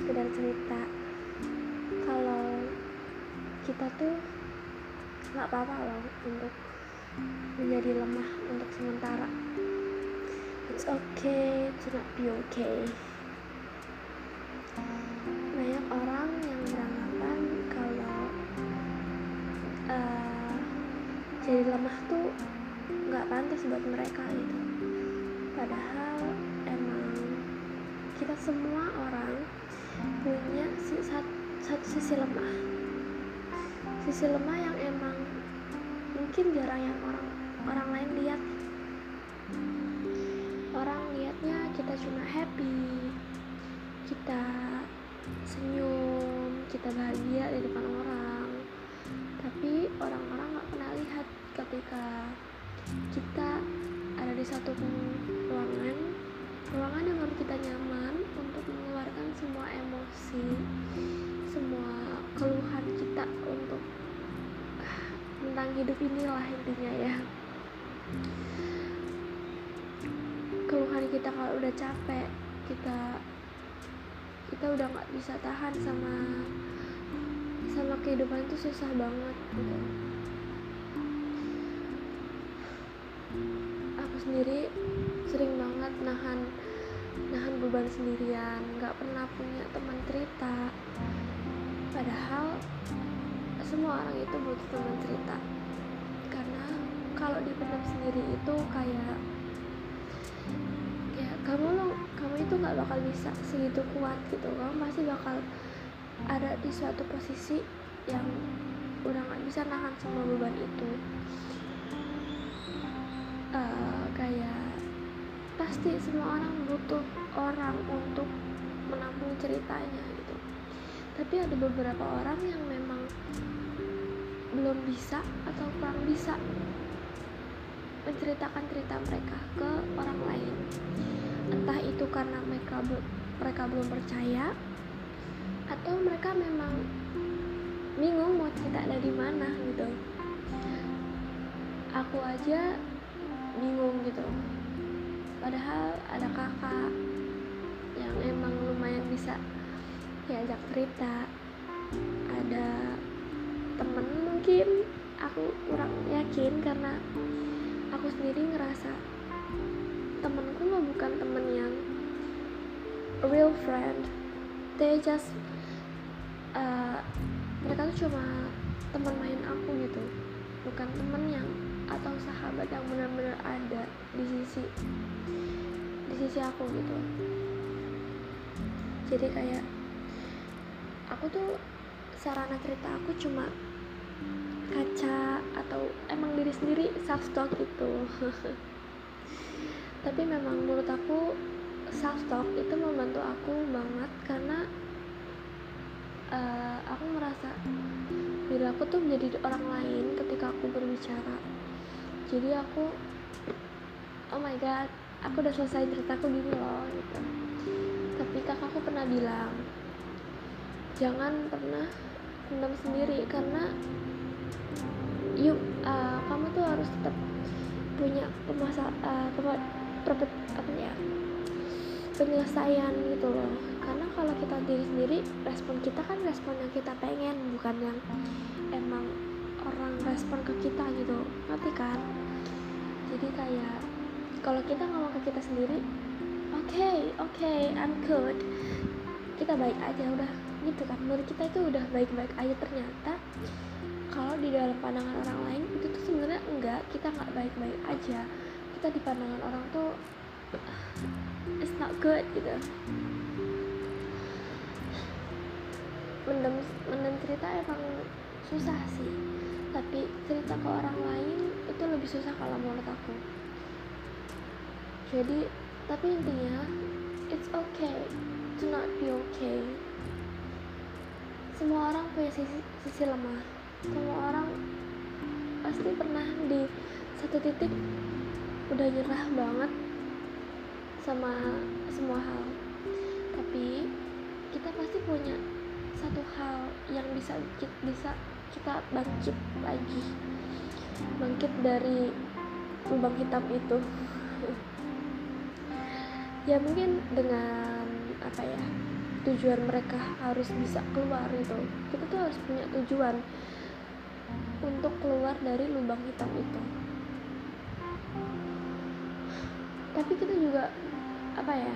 sekedar cerita. Kalau kita tuh nggak apa-apa loh untuk menjadi lemah untuk sementara. It's okay to not be okay. Banyak orang yang beranggapan kalau uh, jadi lemah tuh nggak pantas buat mereka gitu. Padahal emang kita semua orang punya satu, sisi lemah. Sisi lemah yang emang mungkin jarang yang orang orang lain lihat. Orang lihatnya kita cuma happy kita senyum kita bahagia di depan orang. Tapi orang-orang nggak pernah lihat ketika kita ada di satu ruangan ruangan yang menurut kita nyaman untuk mengeluarkan semua emosi semua keluhan kita untuk tentang hidup inilah intinya ya. Keluhan kita kalau udah capek kita kita udah nggak bisa tahan sama sama kehidupan itu susah banget gitu. Aku sendiri sering banget nahan nahan beban sendirian. Nggak pernah punya teman cerita. Padahal semua orang itu butuh teman cerita. Karena kalau dipendam sendiri itu kayak kayak kamu lo kamu itu nggak bakal bisa segitu kuat gitu. Kamu pasti bakal ada di suatu posisi yang udah nggak bisa nahan semua beban itu. Uh, kayak pasti semua orang butuh orang untuk menampung ceritanya gitu. Tapi ada beberapa orang yang memang belum bisa atau kurang bisa menceritakan cerita mereka ke orang lain. Entah itu karena mereka mereka belum percaya atau mereka memang bingung mau cerita dari mana gitu. Aku aja bingung gitu padahal ada kakak yang emang lumayan bisa diajak cerita. Ada temen mungkin aku kurang yakin karena aku sendiri ngerasa temenku lo bukan temen yang real friend. They just uh, mereka tuh cuma teman main aku gitu bukan temen yang atau sahabat yang benar-benar ada di sisi di sisi aku gitu. Jadi kayak aku tuh sarana cerita aku cuma kaca atau emang diri sendiri self talk gitu. Tapi memang menurut aku self talk itu membantu aku banget karena uh, aku merasa diri aku tuh menjadi orang lain ketika aku berbicara jadi aku oh my god aku udah selesai ceritaku gini loh gitu. Tapi kakakku pernah bilang jangan pernah pendam sendiri karena yuk uh, kamu tuh harus tetap punya pemasa uh, ya penyelesaian gitu loh. Karena kalau kita diri sendiri respon kita kan respon yang kita pengen bukan yang emang orang respon ke kita gitu. Ngerti kan? Jadi kayak kalau kita ngomong ke kita sendiri oke okay, oke okay, I'm good. Kita baik aja udah gitu kan. Menurut kita itu udah baik-baik aja. Ternyata kalau di dalam pandangan orang lain itu tuh sebenarnya enggak. Kita nggak baik-baik aja. Kita di pandangan orang tuh it's not good gitu. Mendem mendem cerita emang susah sih tapi cerita ke orang lain itu lebih susah kalau menurut aku. Jadi tapi intinya it's okay to not be okay. Semua orang punya sisi, sisi lemah. Semua orang pasti pernah di satu titik udah nyerah banget sama semua hal. Tapi kita pasti punya satu hal yang bisa bisa kita bangkit lagi. Bangkit dari lubang hitam itu. Ya mungkin dengan apa ya tujuan mereka harus bisa keluar itu. Kita tuh harus punya tujuan untuk keluar dari lubang hitam itu. Tapi kita juga apa ya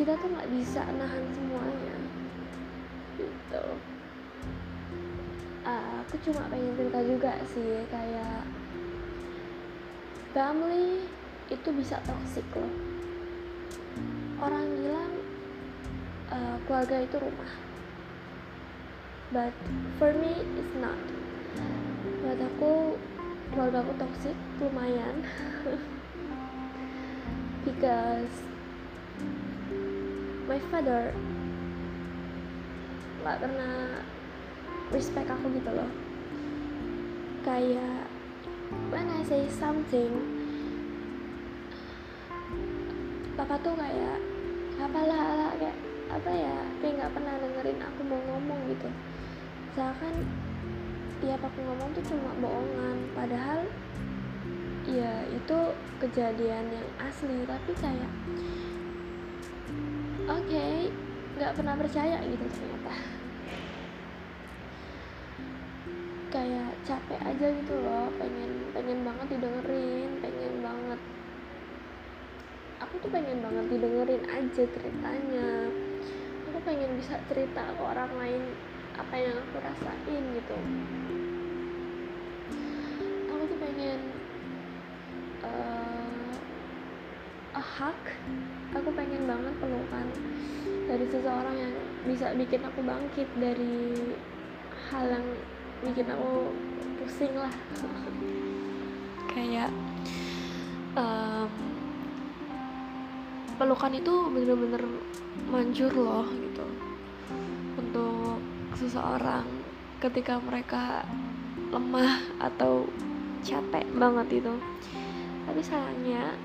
kita tuh nggak bisa nahan semuanya gitu. Uh, aku cuma pengen cerita juga sih kayak family itu bisa toxic loh. Orang bilang uh, keluarga itu rumah. But for me it's not. Buat aku keluarga aku toxic lumayan. Because my father nggak pernah respect aku gitu loh. Kayak when I say something. Papa tuh kayak apalah kayak apa ya kayak nggak pernah dengerin aku mau ngomong gitu. Misalkan tiap aku ngomong tuh cuma bohongan. Padahal ya itu kejadian yang asli tapi kayak oke okay, nggak pernah percaya gitu ternyata kayak capek aja gitu loh pengen pengen banget didengerin pengen banget aku tuh pengen banget didengerin aja ceritanya. Aku pengen bisa cerita ke orang lain apa yang aku rasain gitu. Aku tuh pengen uh, a hug. Aku pengen banget pelukan dari seseorang yang bisa bikin aku bangkit dari hal yang bikin aku pusing lah. Kayak um, pelukan itu bener-bener manjur loh gitu. Untuk seseorang ketika mereka lemah atau capek banget itu tapi sayangnya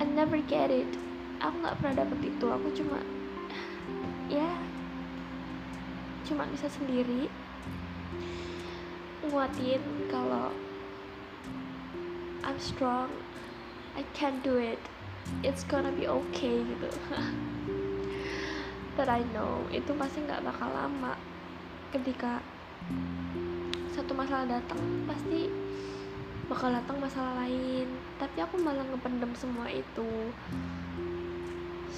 I never get it. Aku nggak pernah dapet itu. Aku cuma ya cuma bisa sendiri. Nguatin kalau I'm strong I can do it. It's gonna be okay gitu. But I know. Itu pasti nggak bakal lama. Ketika satu masalah datang pasti bakal datang masalah lain. Tapi aku malah ngependem semua itu.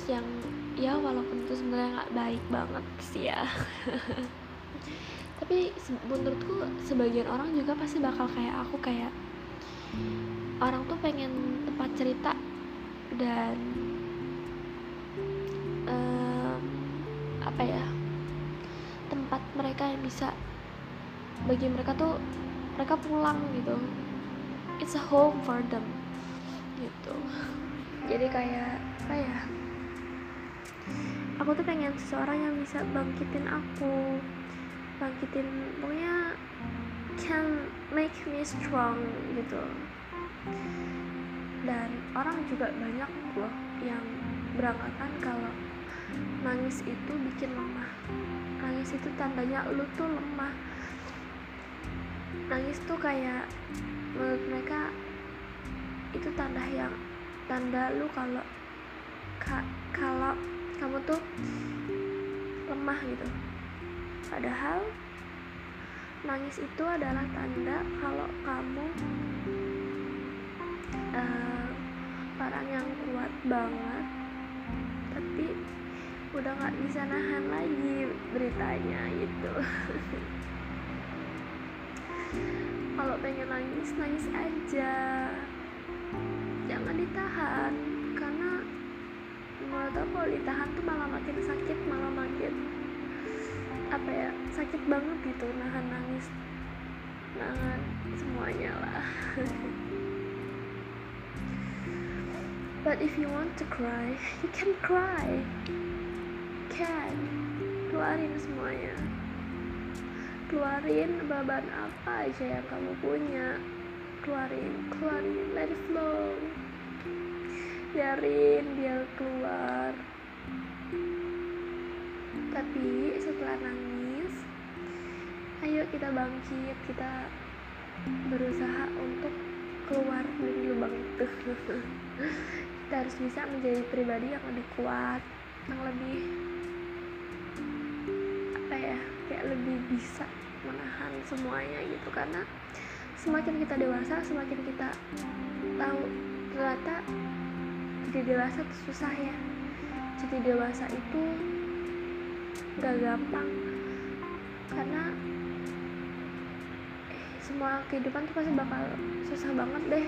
Yang ya walaupun itu sebenarnya nggak baik banget sih ya. Tapi menurutku sebagian orang juga pasti bakal kayak aku kayak orang tuh pengen tempat cerita dan um, apa ya tempat mereka yang bisa bagi mereka tuh mereka pulang gitu. It's a home for them gitu. Jadi kayak apa ya aku tuh pengen seseorang yang bisa bangkitin aku. Bangkitin pokoknya can make me strong gitu. Dan orang juga banyak loh yang beranggapan kalau nangis itu bikin lemah. Nangis itu tandanya lu tuh lemah. Nangis tuh kayak menurut mereka itu tanda yang tanda lu kalau ka, kalau kamu tuh lemah gitu. Padahal nangis itu adalah tanda kalau kamu uh, orang yang kuat banget tapi udah nggak bisa nahan lagi beritanya gitu. Kalau pengen nangis nangis aja. Jangan ditahan aku kalau ditahan tuh malah makin sakit malah makin apa ya sakit banget gitu nahan nangis nahan semuanya lah But if you want to cry, you can cry. Can. Keluarin semuanya. Keluarin beban apa aja yang kamu punya. Keluarin, keluarin, let it flow. Biarin dia keluar. Tapi setelah nangis, ayo kita bangkit, kita berusaha untuk keluar dari lubang itu kita harus bisa menjadi pribadi yang lebih kuat yang lebih apa ya kayak lebih bisa menahan semuanya gitu karena semakin kita dewasa semakin kita tahu jadi dewasa itu susah ya. Jadi dewasa itu gak gampang. Karena eh, semua kehidupan tuh pasti bakal susah banget deh.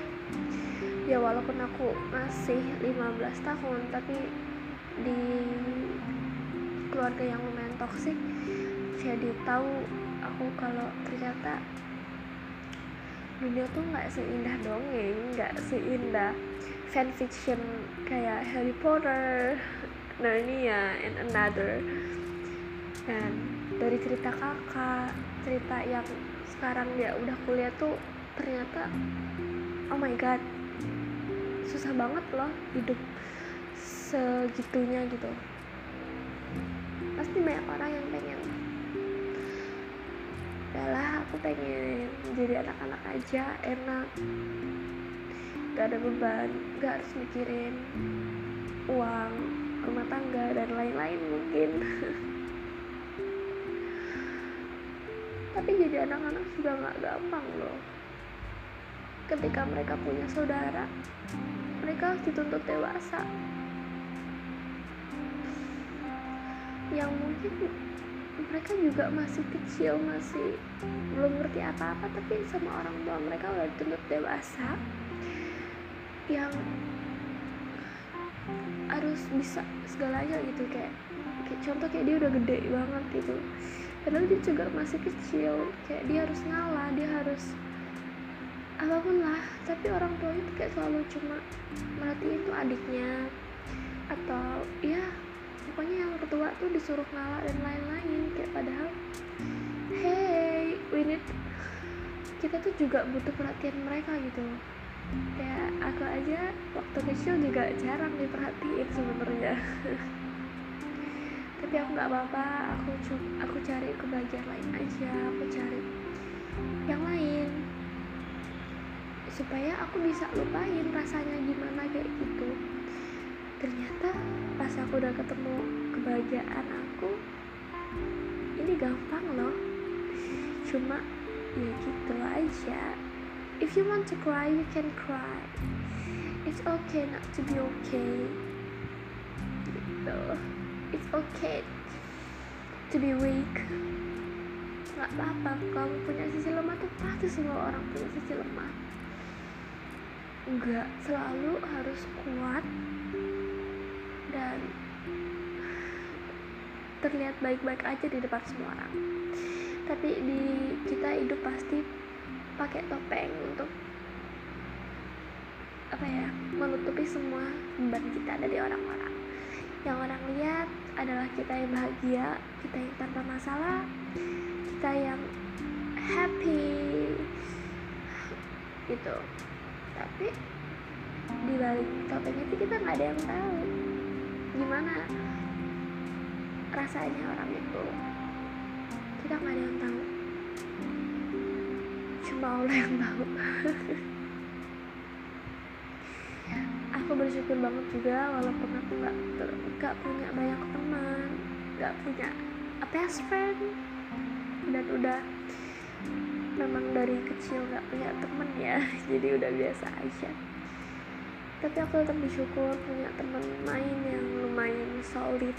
Ya walaupun aku masih 15 tahun tapi di keluarga yang lumayan toksik jadi tahu aku kalau ternyata dunia tuh nggak seindah dongeng nggak seindah fanfiction kayak Harry Potter Narnia and another. Dan dari cerita kakak cerita yang sekarang dia udah kuliah tuh ternyata oh my god susah banget loh hidup segitunya gitu. Pasti banyak orang yang pengen udahlah aku pengen jadi anak-anak aja enak gak ada beban gak harus mikirin uang rumah tangga dan lain-lain mungkin. Tapi jadi anak-anak juga gak gampang loh. Ketika mereka punya saudara mereka harus dituntut dewasa. Yang mungkin mereka juga masih kecil masih belum ngerti apa-apa tapi sama orang tua mereka udah dituntut dewasa yang harus bisa segalanya gitu kayak, kayak contoh kayak dia udah gede banget gitu. Padahal dia juga masih kecil kayak dia harus ngalah dia harus apa pun lah. Tapi orang tua itu kayak selalu cuma merhatiin tuh adiknya. Atau ya pokoknya yang ketua tuh disuruh ngalah dan lain-lain. Kayak padahal hey we need kita tuh juga butuh perhatian mereka gitu kayak aku aja waktu kecil juga jarang diperhatiin sebenarnya. Tapi aku nggak apa-apa aku aku cari kebahagiaan lain aja aku cari yang lain. Supaya aku bisa lupain rasanya gimana kayak gitu. Ternyata pas aku udah ketemu kebahagiaan aku ini gampang loh. Cuma ya gitu aja if you want to cry you can cry. It's okay not to be okay. It's okay to be weak. Nggak apa-apa kamu punya sisi lemah tuh pasti semua orang punya sisi lemah. Nggak selalu harus kuat dan terlihat baik-baik aja di depan semua orang. Tapi di kita hidup pasti pakai topeng untuk apa ya menutupi semua beban kita dari orang-orang. Yang orang lihat adalah kita yang bahagia kita yang tanpa masalah kita yang happy gitu. Tapi di balik topeng itu kita nggak ada yang tahu gimana rasanya orang itu. Kita nggak ada yang tahu cuma Allah yang tahu. Aku bersyukur banget juga walaupun aku nggak nggak punya banyak teman nggak punya a best friend. Dan udah memang dari kecil nggak punya temen ya jadi udah biasa aja. Tapi aku tetap bersyukur punya teman main yang lumayan solid.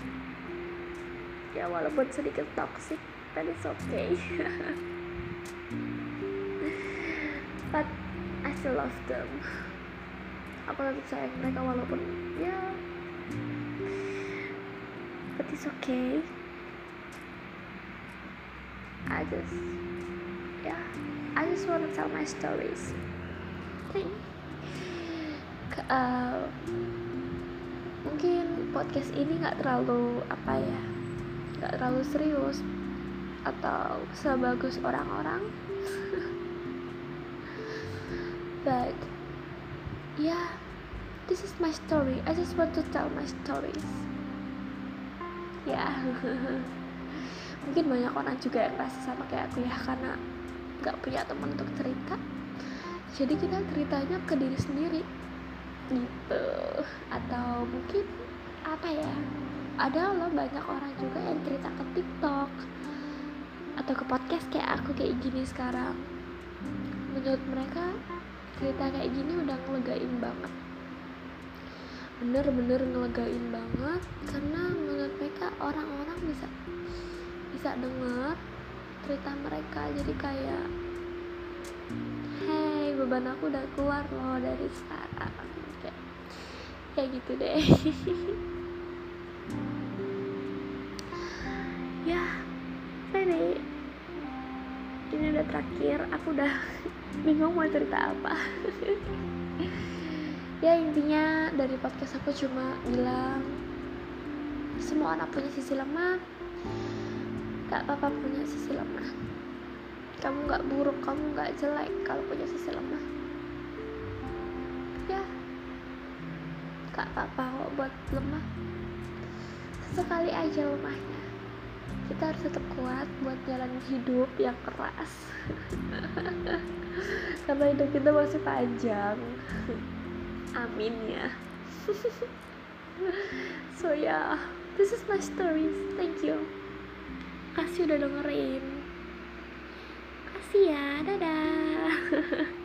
Ya walaupun sedikit toxic but it's okay still love them. Aku tetap sayang mereka walaupun ya but it's okay. I just yeah I just wanna tell my stories. Okay. uh, mungkin podcast ini nggak terlalu apa ya nggak terlalu serius atau sebagus orang-orang but yeah this is my story. I just want to tell my stories. Ya yeah. mungkin banyak orang juga yang rasa sama kayak aku ya karena nggak punya teman untuk cerita. Jadi kita ceritanya ke diri sendiri gitu. Atau apa ya ada loh banyak orang juga yang cerita ke TikTok atau ke podcast kayak aku kayak gini sekarang. Menurut mereka cerita kayak gini udah ngelegain banget. Bener-bener ngelegain banget karena menurut mereka orang-orang bisa bisa denger cerita mereka. Jadi kayak hey beban aku udah keluar loh dari sekarang. Kayak kayak gitu deh. Ya ini ini udah terakhir. Aku udah bingung mau cerita apa. Ya intinya dari podcast aku cuma bilang semua anak punya sisi lemah gak apa-apa punya sisi lemah. Kamu gak buruk kamu gak jelek kalau punya sisi lemah. Ya gak apa-apa buat lemah. Sekali aja lemahnya kita harus tetap kuat buat jalan hidup yang keras. Karena hidup kita masih panjang. Amin ya. So yeah, this is my story. Thank you. Kasih udah dengerin. Kasih ya dadah